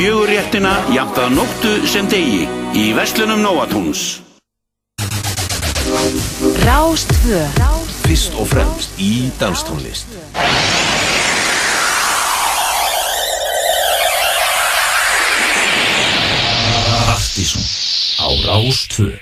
fjögur réttina jafnt að nóttu sem degi í Vestlunum Nóatúns. Rástvö Fyrst og fremst í danstónlist. Aftísum á Rástvö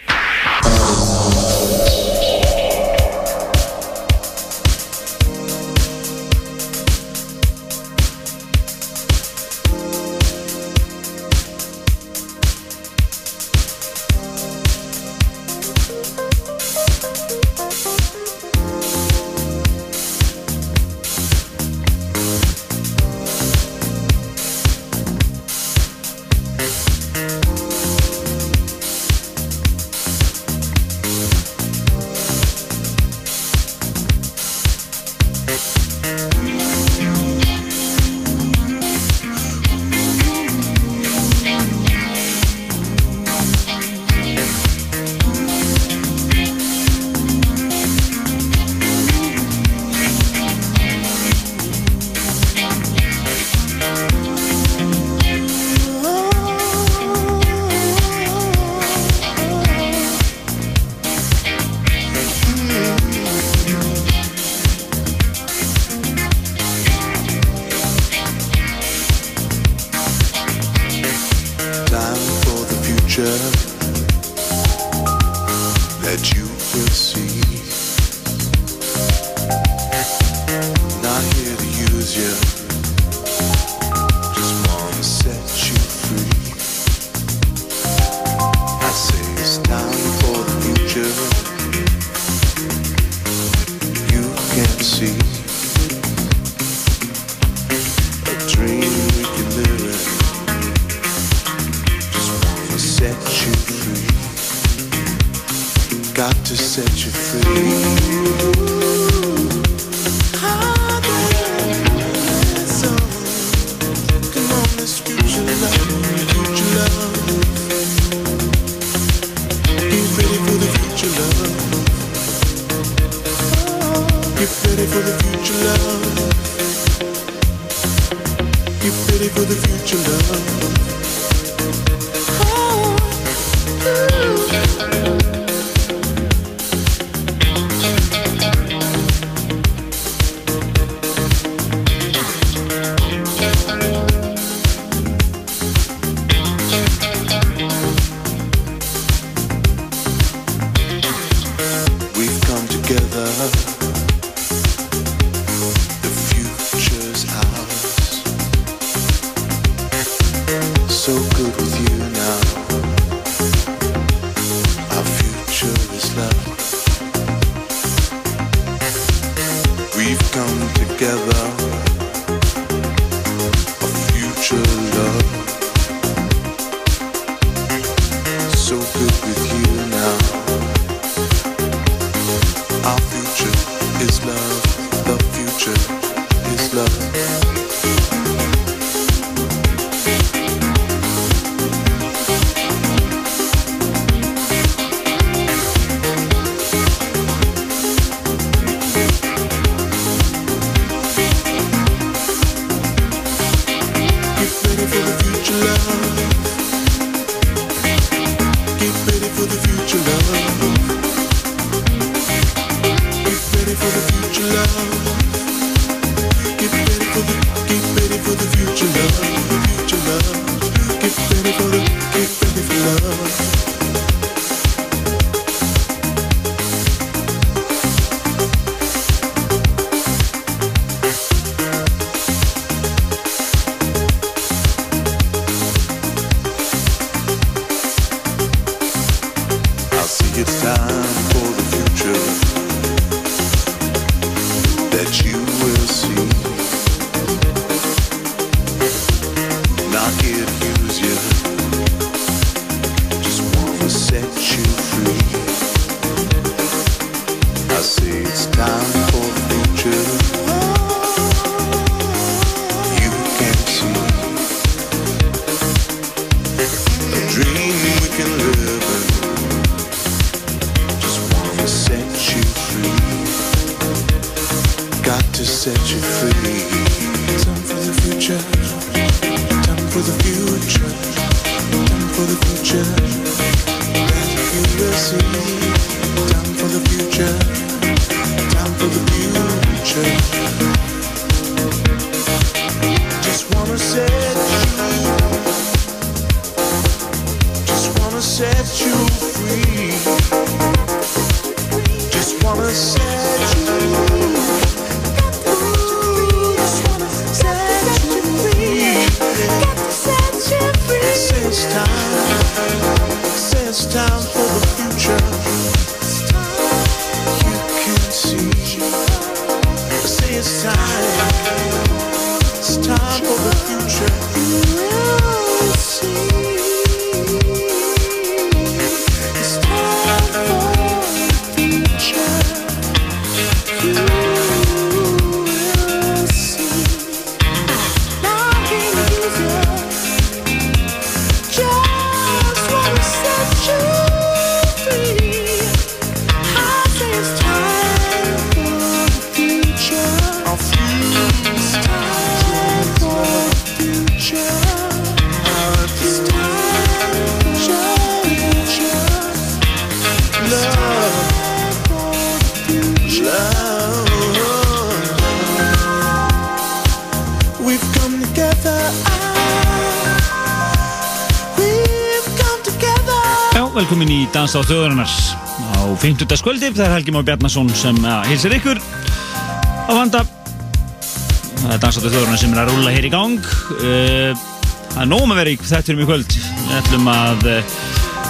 a dream we live in. Just wanna set you free. Got to set you free. Set you free. Just wanna set you. Just wanna set you free. It's time. It's time í Dans á þjóðarinnar á 50. skvöldi, það er Helgi Már Bjarnason sem hilsir ykkur á vanda. Það er Dans á þjóðarinnar sem er að rúla hér í gang. Uh, það er nóg með verið þetta fyrir mig kvöld. Við ætlum að uh,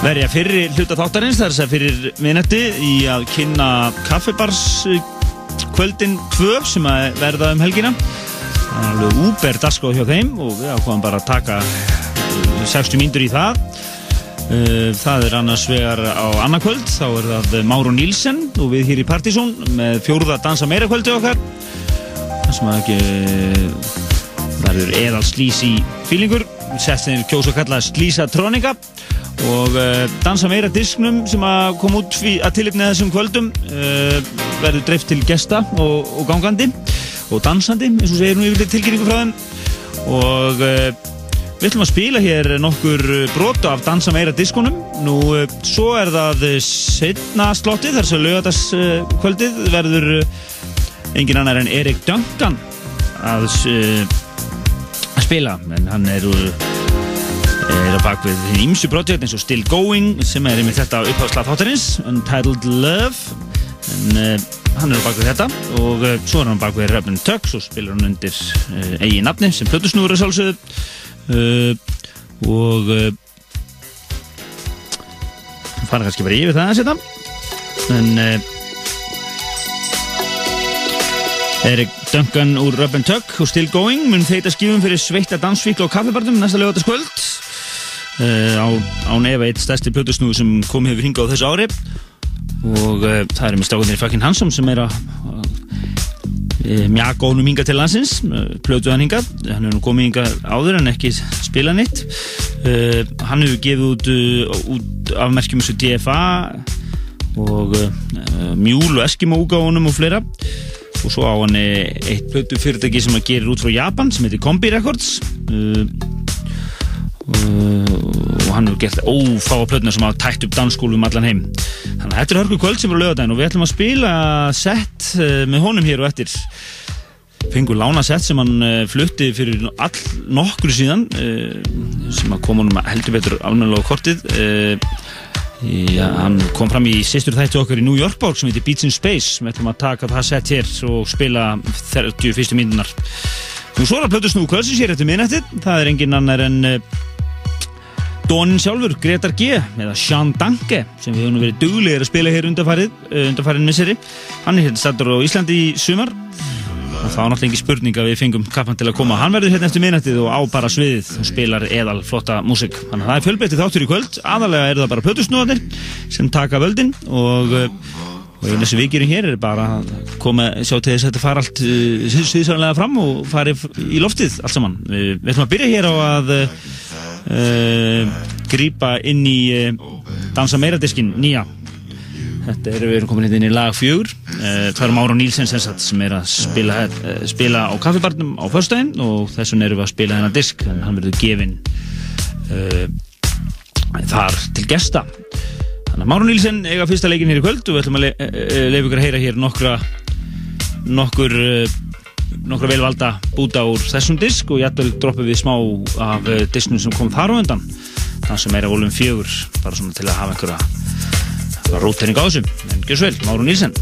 verja fyrri hluta þáttarins þess að fyrir minnætti í að kynna kaffibars uh, kvöldin 2 sem að verða um helgina. Það er alveg úber dasko hjá þeim og við ákvaðum bara að taka uh, 60 mínútur í það Það er annars vegar á annarkvöld, þá er það Máru Nílsen og við hér í Partizón með fjórða dansa meira kvöldi okkar. Það sem að ekki verður eðal slísi fílingur, sett þeim kjósa að kalla slísatrónika og uh, dansa meira disknum sem að kom út að tilipni þessum kvöldum verður dreift til gesta og, og gangandi og dansandi, eins og segir nú yfirleitt tilkynningu frá þeim og Við ætlum að spila hér nokkur brota af Dansa meira diskonum. Nú, eh, svo er það setna slottið, þar sem lögadagskvöldið verður eh, engin annar en Erik Duncan að, eh, að spila. En hann er, eh, er á bakvið hinn ímsu brotið eins og Still Going sem er með þetta uppháðslað þáttarins, Untitled Love. En hann er á bakvið þetta og svo er hann á bakvið Röfn Tux og spilar hann undir eigin nafni sem plötusnúður er sálsögðu. Uh, og uh, fara kannski bara yfir það að setja en uh, Erik Duncan úr Rub and Tug og Still Going mun þeita skifum fyrir sveita dansvíkla og kaffibarnum næsta lögataskvöld uh, á, án efa eitt stærsti plötusnúð sem kom hefur hingað á þessu ári. Og uh, það er með stáðinni Fucking Handsome sem er að mjög góðnum hinga til landsins plötuð hann hingað, hann hefur nú komið hingað áður en ekki spila neitt. Uh, hann hefur gefið út, uh, út afmerkjum eins og DFA og uh, Mjúl og Eskimo úgáðunum og fleira. Og svo á hann eitt plötu fyrirtæki sem að gerir út frá Japan sem heitir Kombi Records. Og hann hefur gert ófáa plötuna sem hafa tætt upp dansskólum allan heim þannig að þetta er hörku kvöld sem er á lögadaginn og við ætlum að spila sett uh, með honum hér og eftir. Fengur lána sett sem hann uh, flutti fyrir all nokkru síðan uh, sem að koma honum heldur betur ánægulega á kortið. Já, hann kom fram í sýstur þættu okkar í New York borg sem heitir Beats in Space. Við ætlum að taka það sett hér og spila 30 fyrstu mínunar Nú svo er að plötu snú kvöldsins hér eftir minnættið það er engin annar en Dónin sjálfur, Gretar G eða Sean Danke sem við höfum verið duglegir að spila hér uh, undarfarið misseri. Hann er hérna stættur á Íslandi í sumar. Og það var náttúrulega ekki spurning að við fengum kappan til að koma. Hann verður hérna eftir minnættið og á bara sviðið og spilar eðal flotta músik þannig að það er fjölbreytið þáttur í kvöld. Aðalega eru það bara plötusnúðanir sem taka völdin og uh, og eina sem við gerum hér er bara að koma, sjá til þess að þetta fara allt uh, sviðsarlega fram og fari í loftið allt saman. Við ætlum að byrja hér á að uh, grípa inn í uh, dansa meira diskin nýja. Þetta er, við erum komin hérna inn í lag fjögur. Uh, Það er Máru Nílsen sem, sagt, sem er að spila, uh, spila á kaffibarnum á föstudaginn og þessum erum við að spila þennan disk en hann verður gefinn uh, þar til gesta. Þannig að Máru Nílsen eiga fyrsta leikin hér í kvöld og við ætlum að le uh, leifa ykkur að heyra hér nokkra nokkur nokkra velvalda búta úr þessum disk og jættul droppum við smá af uh, disknum sem kom þar á undan. Það sem er á volum fjögur bara svona til að hafa einhverja rótering á þessu. En gjör svo vel, Máru Nílsen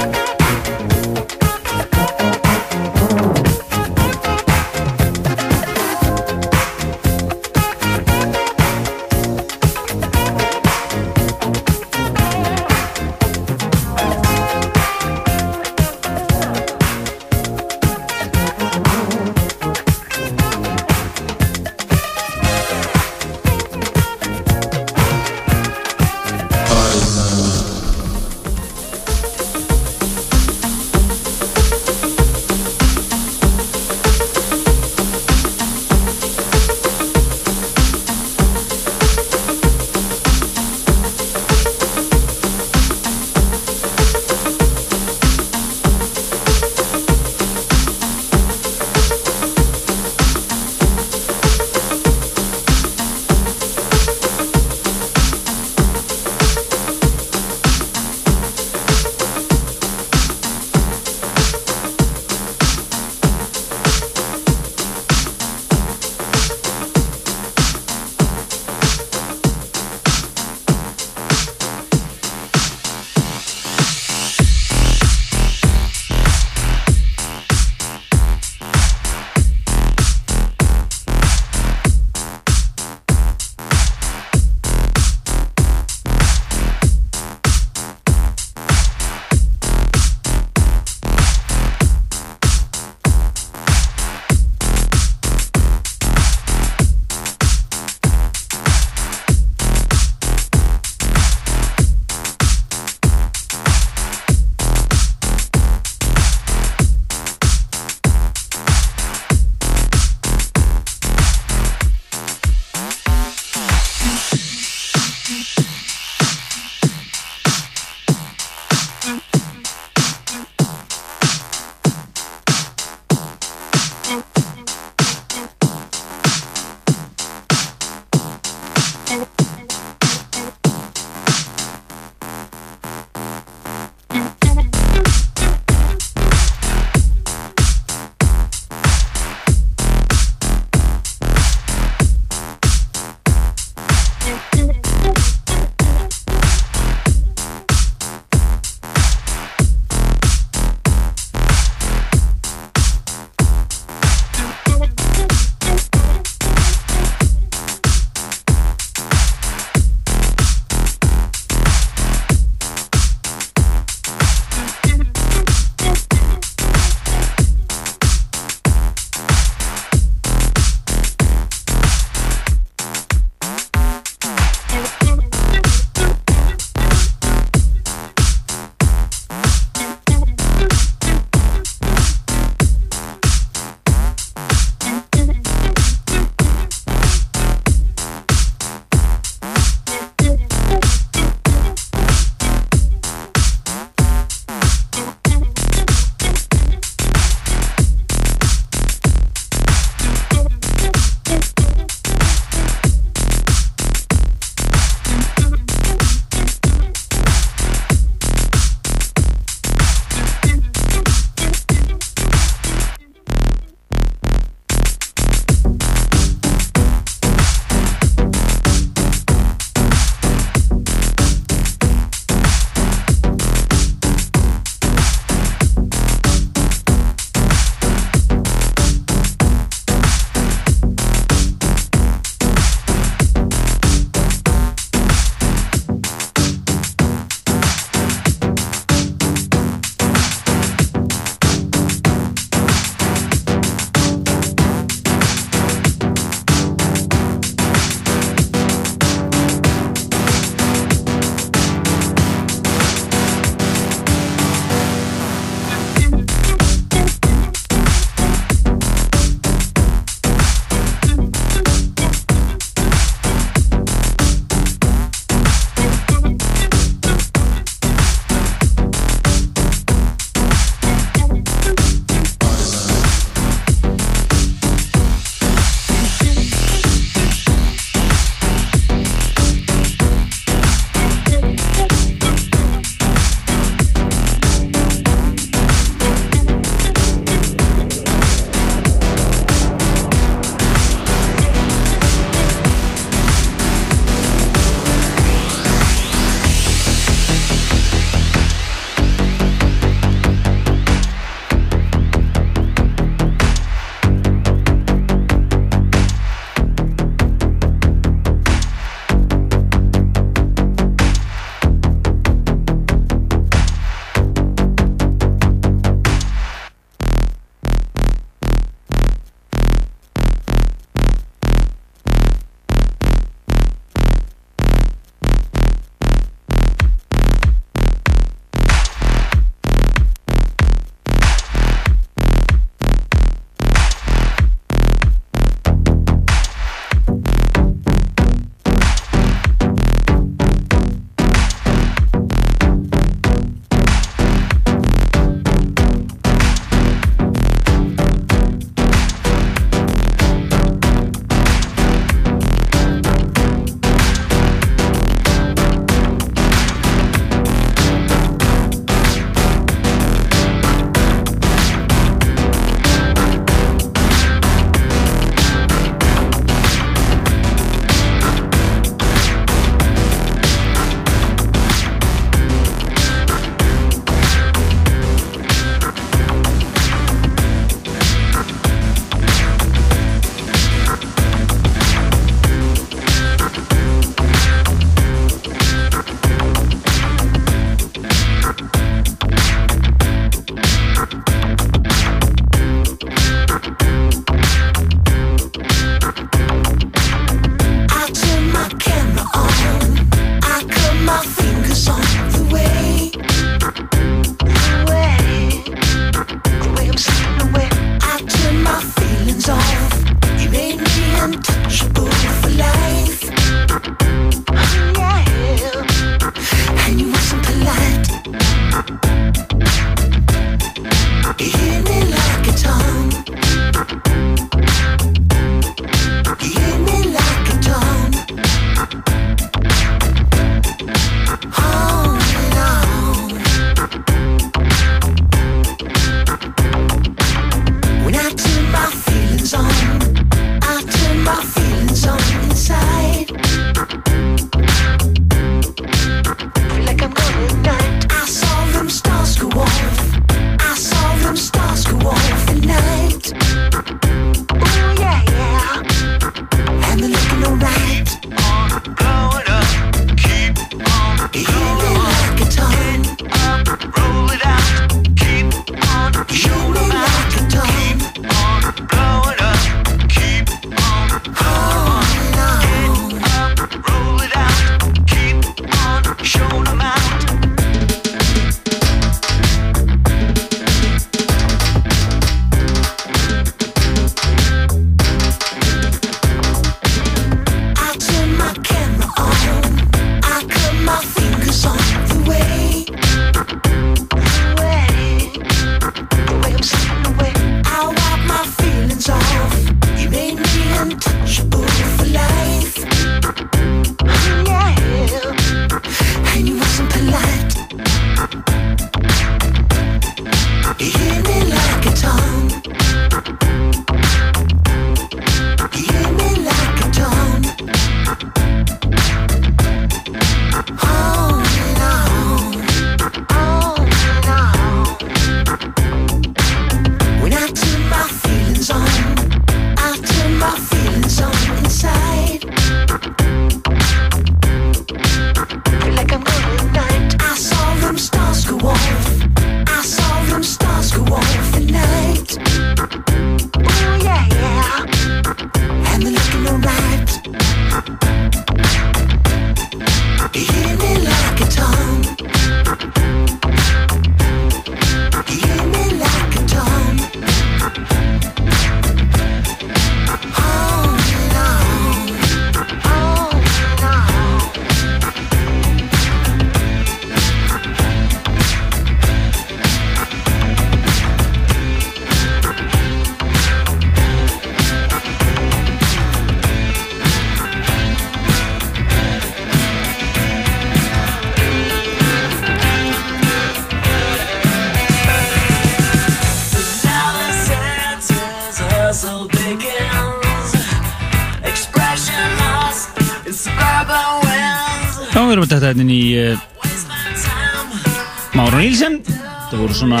svona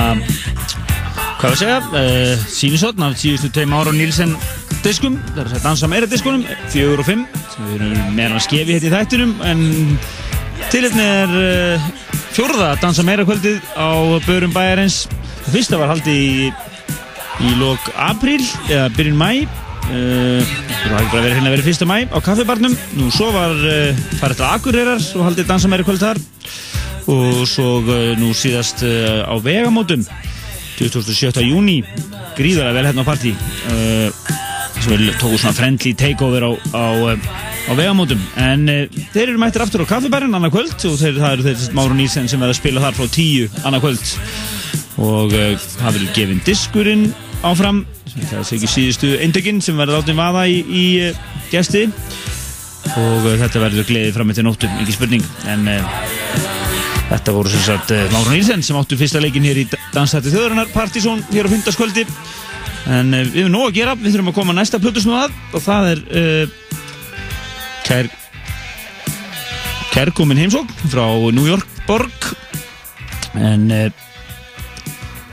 hvað við að segja uh, sínisotn af síðustu tveim Mára Nílsen diskum. Það er að dansa meira diskunum fjögur og fimm sem við erum meira að skefi hérna í þættinum. En tilitni er uh, fjórða dansa meira kvöldið á Börum bæjarins. Það fyrsta var haldið í, í lok apríl eða byrjun mæ Uh, það hefði bara verið hérna verið fyrsta mæ á kaffibarnum. Nú svo var farið til Akureyrar og haldið dansa meira kvöld þar og svo uh, nú síðast uh, á vegamótum 27. júni gríðarlega vel hérna á partí. Uh, sem við tókum svona friendly takeover á, á, á vegamótum. En þeir eru mættir aftur á kaffibærin annað kvöld og þeir, það eru þeir Máru Nílsen sem verða að spila þar frá tíu annað kvöld. Og það vil gefin diskurinn áfram það er ekki síðustu eindökinn sem verður áttum vaða í, í gesti. Og þetta verður gleðið fram eftir nóttum, ekki spurning. En þetta voru sem sagt uh, Máru Nílsen sem áttu fyrsta leikin hér í Dansætti þjóðarinnar Partizón hér á fundaskvöldi en uh, við erum nóg að gera, við þurfum að koma að næsta plötusnúð að og það er uh, kær kærkomin heimsókn frá New York borg. En uh,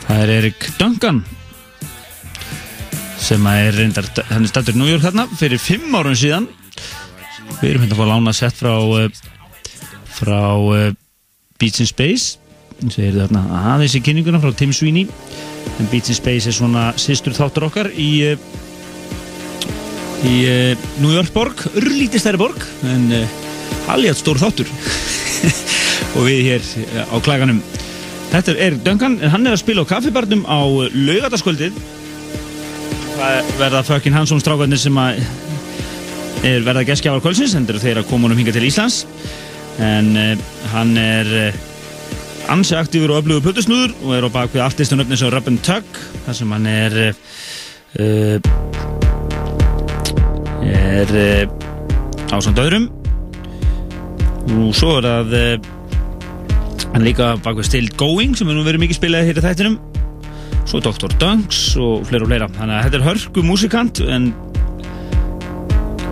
það er Erik Duncan sem er reyndar, hann er stættur í New York þarna fyrir fimm árum síðan. Við erum hérna að fá lána sett frá frá Beats in Space. Eins og er þarna aðeins í kynninguna frá Tim Sweeney. En Beats in Space er svona sýstur þáttur okkar í uh, í uh, New York borg urlítið stærri borg en uh, alveg stór þáttur. Og við hér á klaganum. Þetta er Duncan en hann er að spila á kaffibarnum á laugataskvöldið það verða Fökkin Hansson strákarnir sem að er verða geskjafar kvöldsins? En þeir eru að koma honum hinga til Íslands en uh, hann er uh, ansi aktífur og öflugur plötusnúður og er á bakvið artistun öfni sem Rub and Tug þar sem hann er uh, er á samt öðrum og svo er það hann er líka bakvið Still Going sem er nú verið mikið spilað hér í þættinum svo Dr. Dunks og fleira og fleira þannig að þetta er hörku músikant en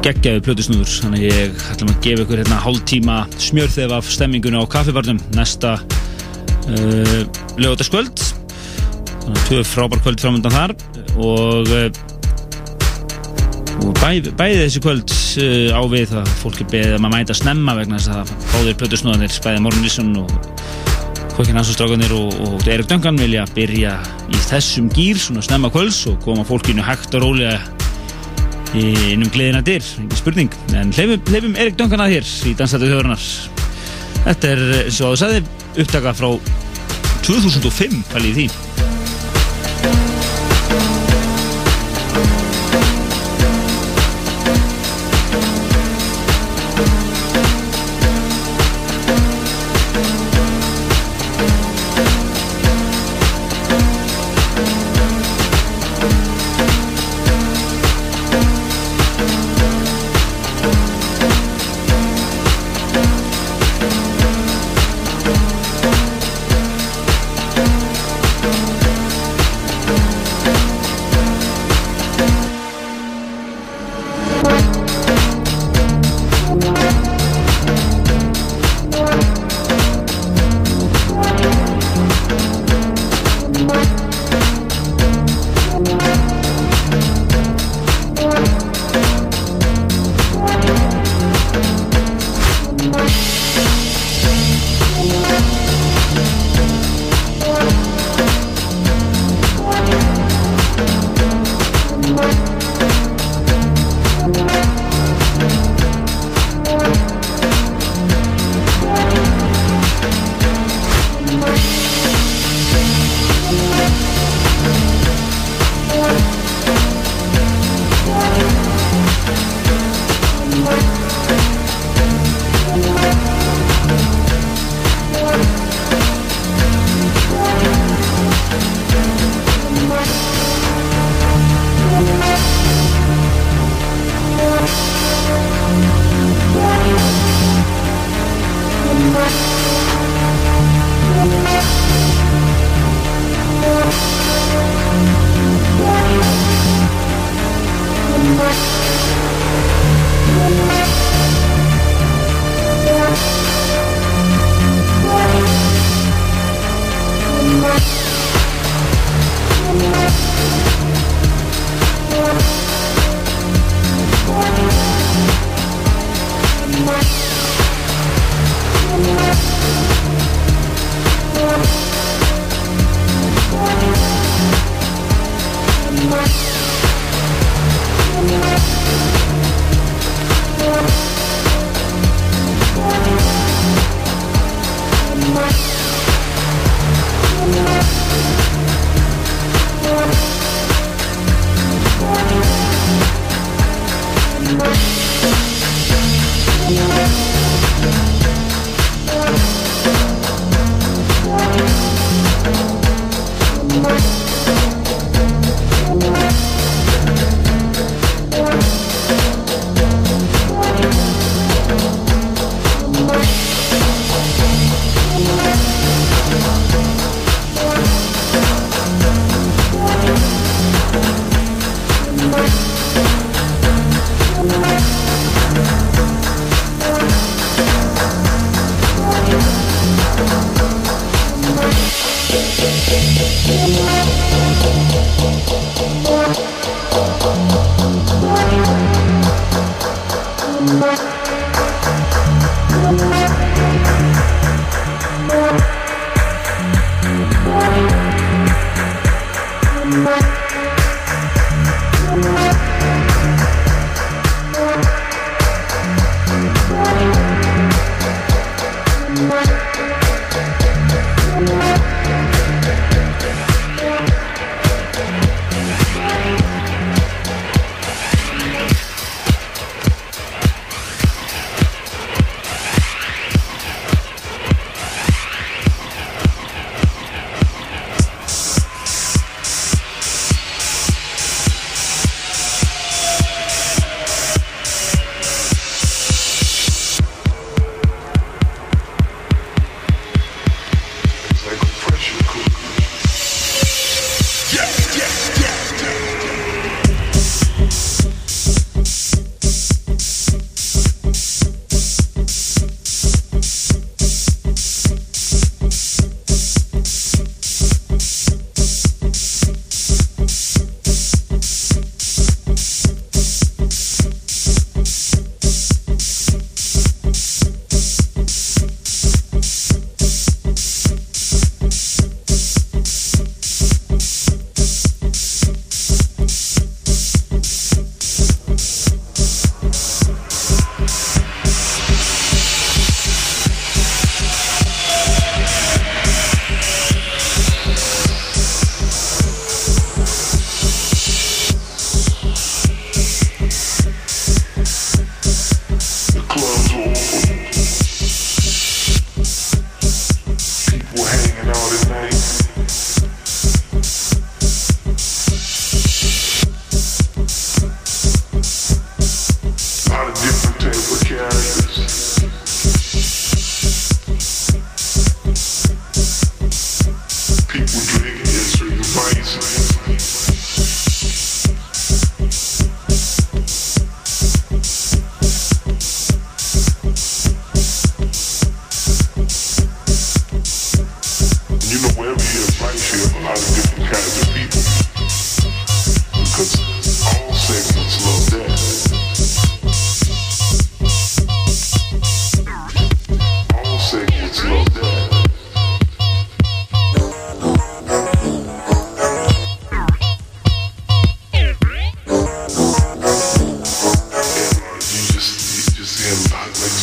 geggjaðu plötusnúður þannig ég ætlum að gefa ykkur hérna hálftíma smjörþef af stemmingunni á kaffibarnum næsta uh, lögutaskvöld þannig að tvö frábær kvöld framöndan þar og uh, og bæ, bæði þessi kvöld uh, á við að fólk er beðið um að mæta snemma vegna þess að báðir plötusnúðanir bæði Morgan Nilsson og Kokkin Hansson-strákanir og, og Erik Duncan vilja byrja í þessum gýr svona snemma kvölds og koma fólkinu hægt og rólega inn um gleðina dyr, ekki spurning. En hleyfum Erik Duncan að hér í Dansættu þjóðurnar Þetta er, eins og þú sagði, upptaka frá 2005 fælið því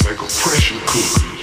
like a pressure cooker.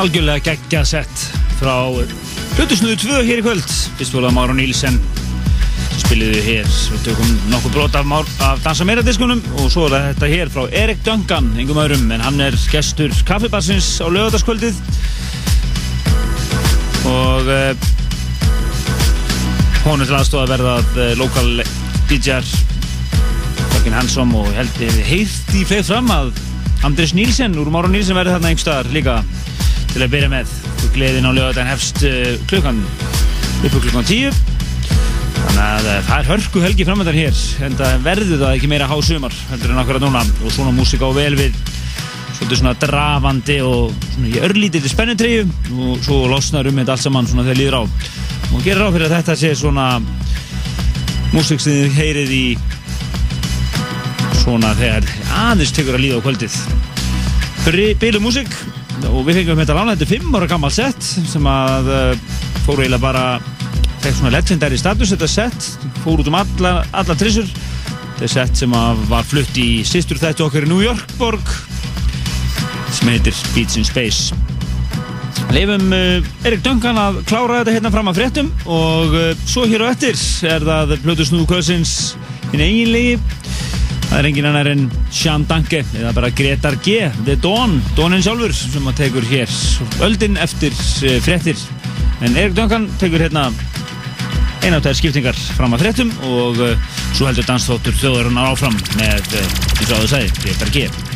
Algjörlega geggjað sett frá Hlutusnúðu 2 hér í kvöld. Fyrst voruð að Máru Nílsen spiliðu hér. Við tökum nokkuð brot af, af Dansa Meira diskunum og svo er þetta hér frá Erik Duncan, yngum öðrum en hann er gestur kaffibassins á lögataskvöldið og uh, hún er til aðstofa að verða uh, lokal DJ-ar Dögin Hansson og held hefði heilt í fleið fram að Andris Nílsen úr Máru Nílsen verði þarna einhverstaðar líka til að byrja með gleðin á lögadaginn hefst uh, klukkan uppu klukkan tíu. Þannig að uh, það er hörku helgi framöndan hér en það verður það ekki meira há sumar heldur en akkurat núna. Og svona músika á vel við svolítið svona drafandi og svona í örlítið spennutreyju og svo losnar um þetta allt saman svona þegar líður á. Og gerir á fyrir að þetta sé svona músik sem þið heyrið í svona þegar aðeins tekur að líða á kvöldið. Bílu músik og við fengum þetta lána, þetta er 5 ára gammal set sem að uh, fóru eiginlega bara fekk svona legendary status þetta set, fór út um alla, alla trissur. Þetta er set sem var flutt í sýstur þetta okkar í New York borg sem heitir Beats in Space. Leifum uh, Erik Duncan að klára þetta hérna fram að fréttum og uh, svo hér á ettir er það Plutusnúðu Kvölsins hinn eiginlegi Það er engin annar en Sean Danke eða bara Gretar G, The Dawn, Dawnin sjálfur sem að tekur hér öldin eftir uh, fréttir. En Erik Duncan tekur hérna einátæðar skiptingar fram að fréttum og uh, svo heldur dansþóttur þjóðarinnar áfram með, uh, eins og áður sagði, Gretar G.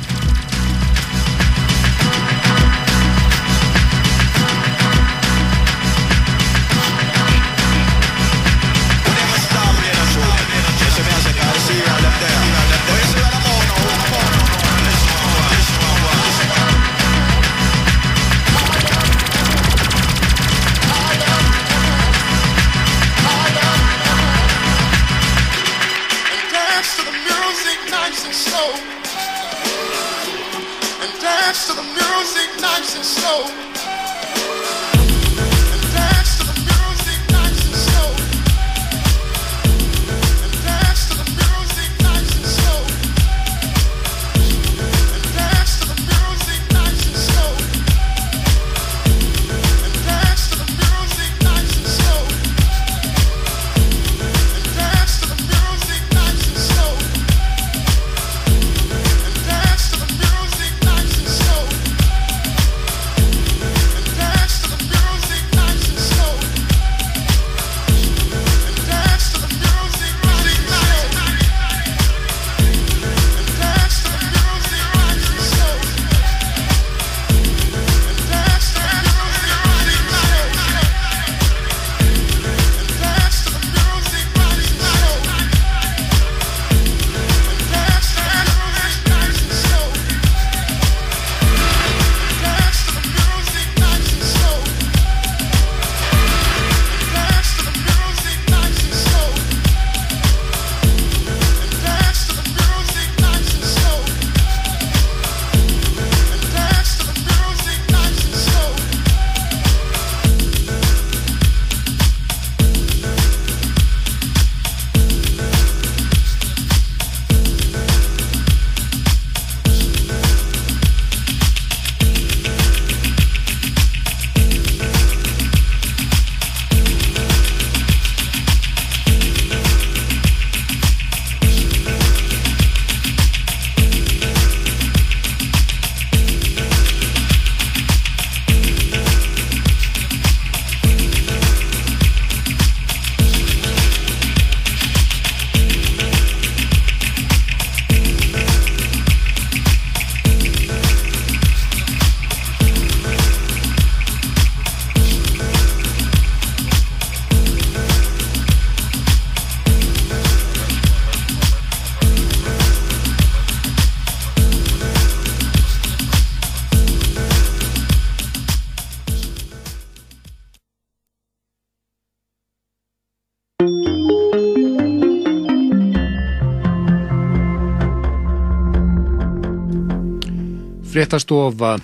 Fréttastofa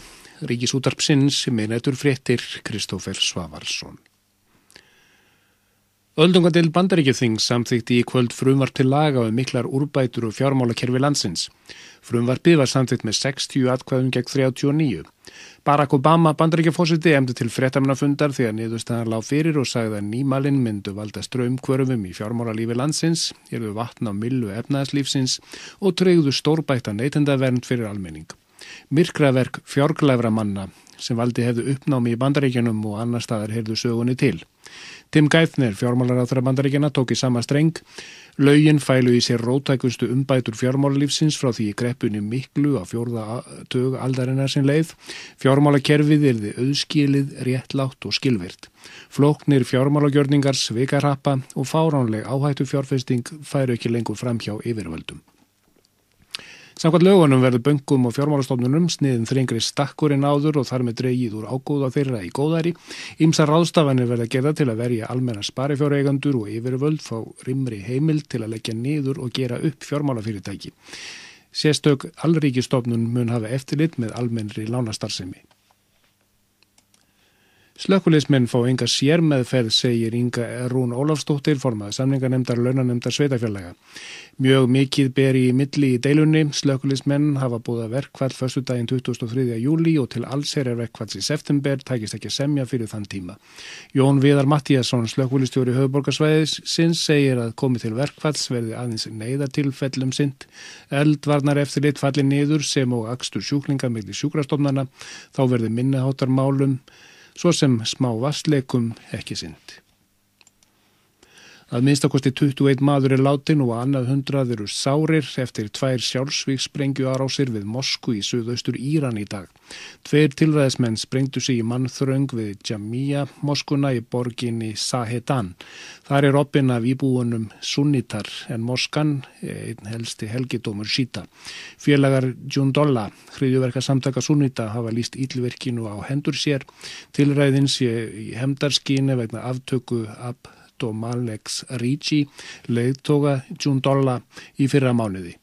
Ríkisútarpsins með nætur fréttir Kristófer Svavarsson. Öldungadil bandaríkjöþing samþykti í kvöld frumvart til laga um miklar úrbætur og fjármálakerfi landsins. Frumvarpið var samþykt með 60 atkvæðum gegn 39. Barack Obama bandaríkjafósiti emdi til frettamnafundar þegar niðurstaðan lág fyrir og sagði að nýmalinn myndu valda ströymkvörfum í fjármálalífi landsins, erðu vatna á millu efnaðslífsins og treyðu stórbætta neytendavernd fyrir almenning. Myrkraverk fjárglæfra manna sem valdi hefðu uppnámi í bandaríkjanum og annar staðar heyrðu sögunni til. Tim Geithner, fjármálaráþra bandaríkjana, tók í sama streng. Laugin fælu í sér rótækustu umbætur fjármálalífsins frá því í greppunni miklu á fjórða tög aldarinnar sin leið. Fjármálakerfið er þið auðskilið, réttlátt og skilvirt. Flóknir fjármálagjörningar svikarappa og fáránleg áhættu fjárfesting færu ekki lengur fram hjá yfirvöldum. Samkvæmt lögunum verður böngum og fjármálastofnunum sniðin þrengri stakkur en áður og þar með dreigið úr ágóða þeirra í góðæri. Ímsa ráðstafanir verða gerða til að verja almenna sparifjáreigandur og yfirvöld fá rimri heimil til að leggja niður og gera upp fjármálafyrirtæki. Sérstök allríkistofnun mun hafa eftirlit með almennri lánastarðsemi. Slökkulismenn fá enga sérmeðferð, segir Inga Rún Ólafstóttir, formað samningarnemdar launanemdar sveitafjallega. Mjög mikið ber í milli í deilunni. Slökkulismenn hafa búið að verkvall förstu daginn 23. júli og til alls er verkvalls í september, tækist ekki semja fyrir þann tíma. Jón Viðar Mattíasson, slökkulistjóri höfuborgarsvæðis, sinns segir að komið til verkvalls verði aðeins neyðatilfellum sint. Eldvarnar eftir lit falli niður sem og akstur sjúklinga með sjúkrastofnana, þá verði minnaháttarmálum svo sem smá vassleikum ekki synd. Að minnstakosti 21 maður er látin og annað hundrað eru sárir eftir tvær sjálfsvíksprengju árásir við Mosku í söðaustur Íran í dag. Tveir tilræðismenn sprengdu sig í mannþröng við Jamia moskuna í borginni Sahedan. Þar er oppin af íbúunum sunnitar en moskan, einn helsti helgidómur síta. Félagar Jundóla, hriðjuverka samtaka sunnita, hafa líst ílverkinu á hendur sér. Tilræðins í hemdarskínu vegna aftöku ab og Malex Ricci leiðtoga Jundóla í fyrra mánuði.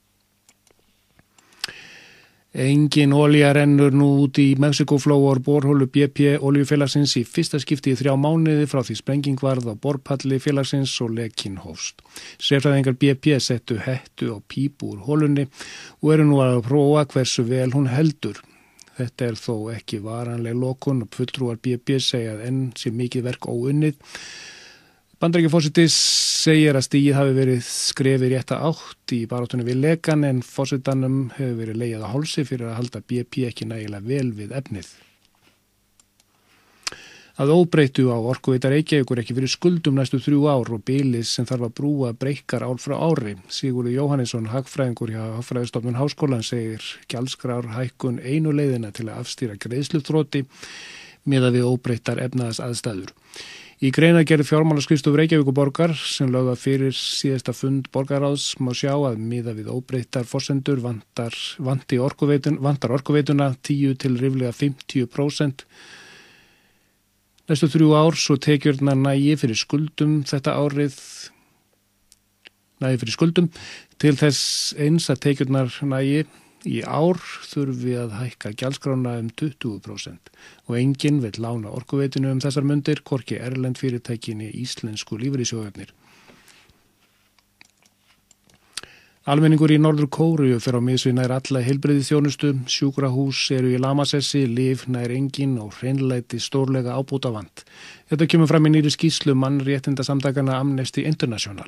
Engin ólja rennur nú út í Mexikoflóor borhólu BP oljufélagsins í fyrsta skipti í þrjá mánuði frá því sprenging varð á borpalli félagsins og lekinn hófst. Sérfræðingar BP settu hættu og pípu úr hólunni og eru nú að prófa hversu vel hún heldur. Þetta er þó ekki varanleg lokun og fulltrúar BP segja enn sé mikið verk óunnið Bandaríkjafósitis segir að stíið hafi verið skrefið rétta átt í barátunum við lekan en fósitanum hefur verið leiðið á hálsi fyrir að halda BP ekki nægilega vel við efnið. Að óbreytu á orkuvitar Reykjavíkur ekki fyrir skuldum næstu þrjú ár og bylis sem þarf að brúa breykar ár frá ári. Sigurður Jóhannesson, hagfræðingur hjá Hagfræðistofnun Háskólan, segir gjaldskrar hækkun einu leiðina til að afstýra greiðslutróti með að við óbreytar efnaðas aðstæður. Í greina gerði fjármálaskristof Reykjavíkuborgar sem lögða fyrir síðasta fund borgaráðs má sjá að miða við óbreyttar forsendur vantar, orkuveitun, vantar orkuveituna 10 til riflega 50%. Næstu þrjú ár svo tekjurna nægi fyrir skuldum þetta árið nægi fyrir skuldum til þess eins að tekjurnar nægi Í ár þurfum við að hækka gjaldskrána um 20% og enginn vil lána orkuveitinu um þessar myndir, korki Erlend fyrirtækinni Íslensku lífriðsjóðöfnir. Almenningur í Norður Kóru fyrir á miðsvinna er alla heilbreyði þjónustu, sjúkrahús eru í lamasessi, liv nær engin og hreinleiti stórlega ábúta vant. Þetta kemur fram í nýri skýslu mannréttinda samtakana Amnesty International.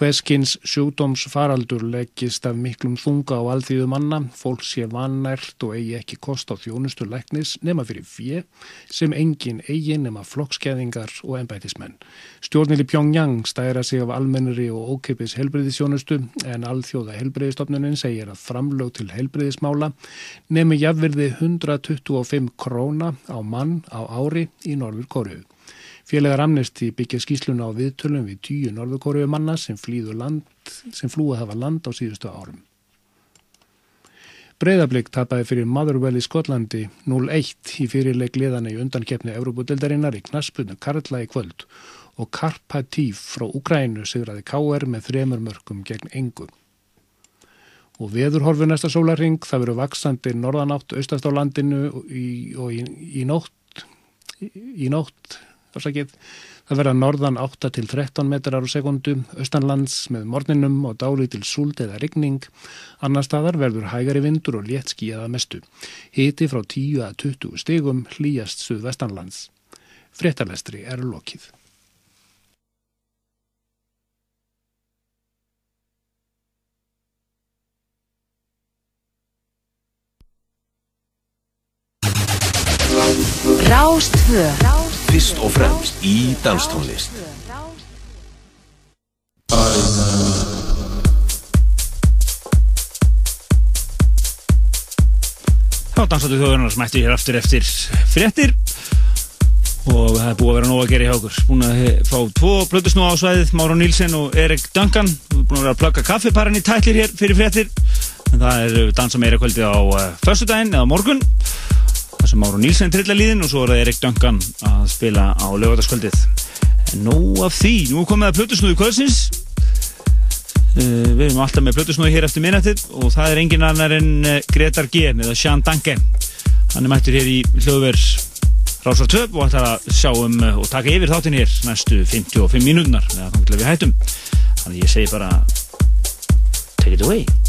Hveskins sjúkdómsfaraldur leggist af miklum þunga á alþýðu manna, fólk sé vannært og eigi ekki kost á þjónustu læknis nema fyrir fjö sem engin eigi nema flokkskeðingar og ennbætismenn. Stjórnili Pyongyang stæra sig af almennri og ókeipis helbreyðisjónustu en alþjóða helbreyðistofnunin segir að framlög til helbreyðismála nemi jafnverði 125 króna á mann á ári í Norður Kóruðu. Félagar Amnesty byggja skýsluna á viðtölum við tíu norðurkóruðu manna sem, land, sem flúið hafa land á síðustu árum. Breiðablík tapaði fyrir Motherwell í Skotlandi 0-1 í fyrirleik liðana í undankeppni Európa-dildarinnar í knaspunu Karla í kvöld og Karpatív frá Ukrænu sigraði K.R. með þremur mörgum gegn engum. Og veðurhorfu næsta sólaring, það veru vaksandi norðanátt austast á landinu í, og í, í nótt, í nótt. Það verða norðan 8 til 13 metrar á sekundu, austanlands með morninum og dáli til súld eða rigning. Annar staðar verður hægari vindur og létt skíjaða mestu. Hiti frá 10 að 20 stigum hlýjast suðvestanlands. Fréttalestri er lokið. Rástvö Fyrst og fremst í danstónlist. Þá dansáttu þjóðunar smættu hér aftur eftir fréttir. Og það er búið að vera nóg að gera í haugur búin að fá tvo blöðusnú á svæðið Máru Nílsen og Erik Duncan. Búin að vera að plöka kaffiparinn í tætlir hér fyrir fréttir. En það er dansa meira kvöldi á uh, föstudaginn eða morgun það sem Máru Nílsen trillar líðin og svo er það Erik Duncan að spila á lögataskvöldið en nóg af því, nú komið að blöðusnúi kvöldsins. Uh, við erum alltaf með blöðusnúi hér eftir minnatið og það er engin annar en uh, Gretar G eða Sean Danke hann er mættur hér í hljóðvers Rásar 2 og ætlar að sjá um uh, og taka yfir þáttinn hér næstu 55 mínúnar eða til að við hættum. Þannig ég segi bara take it away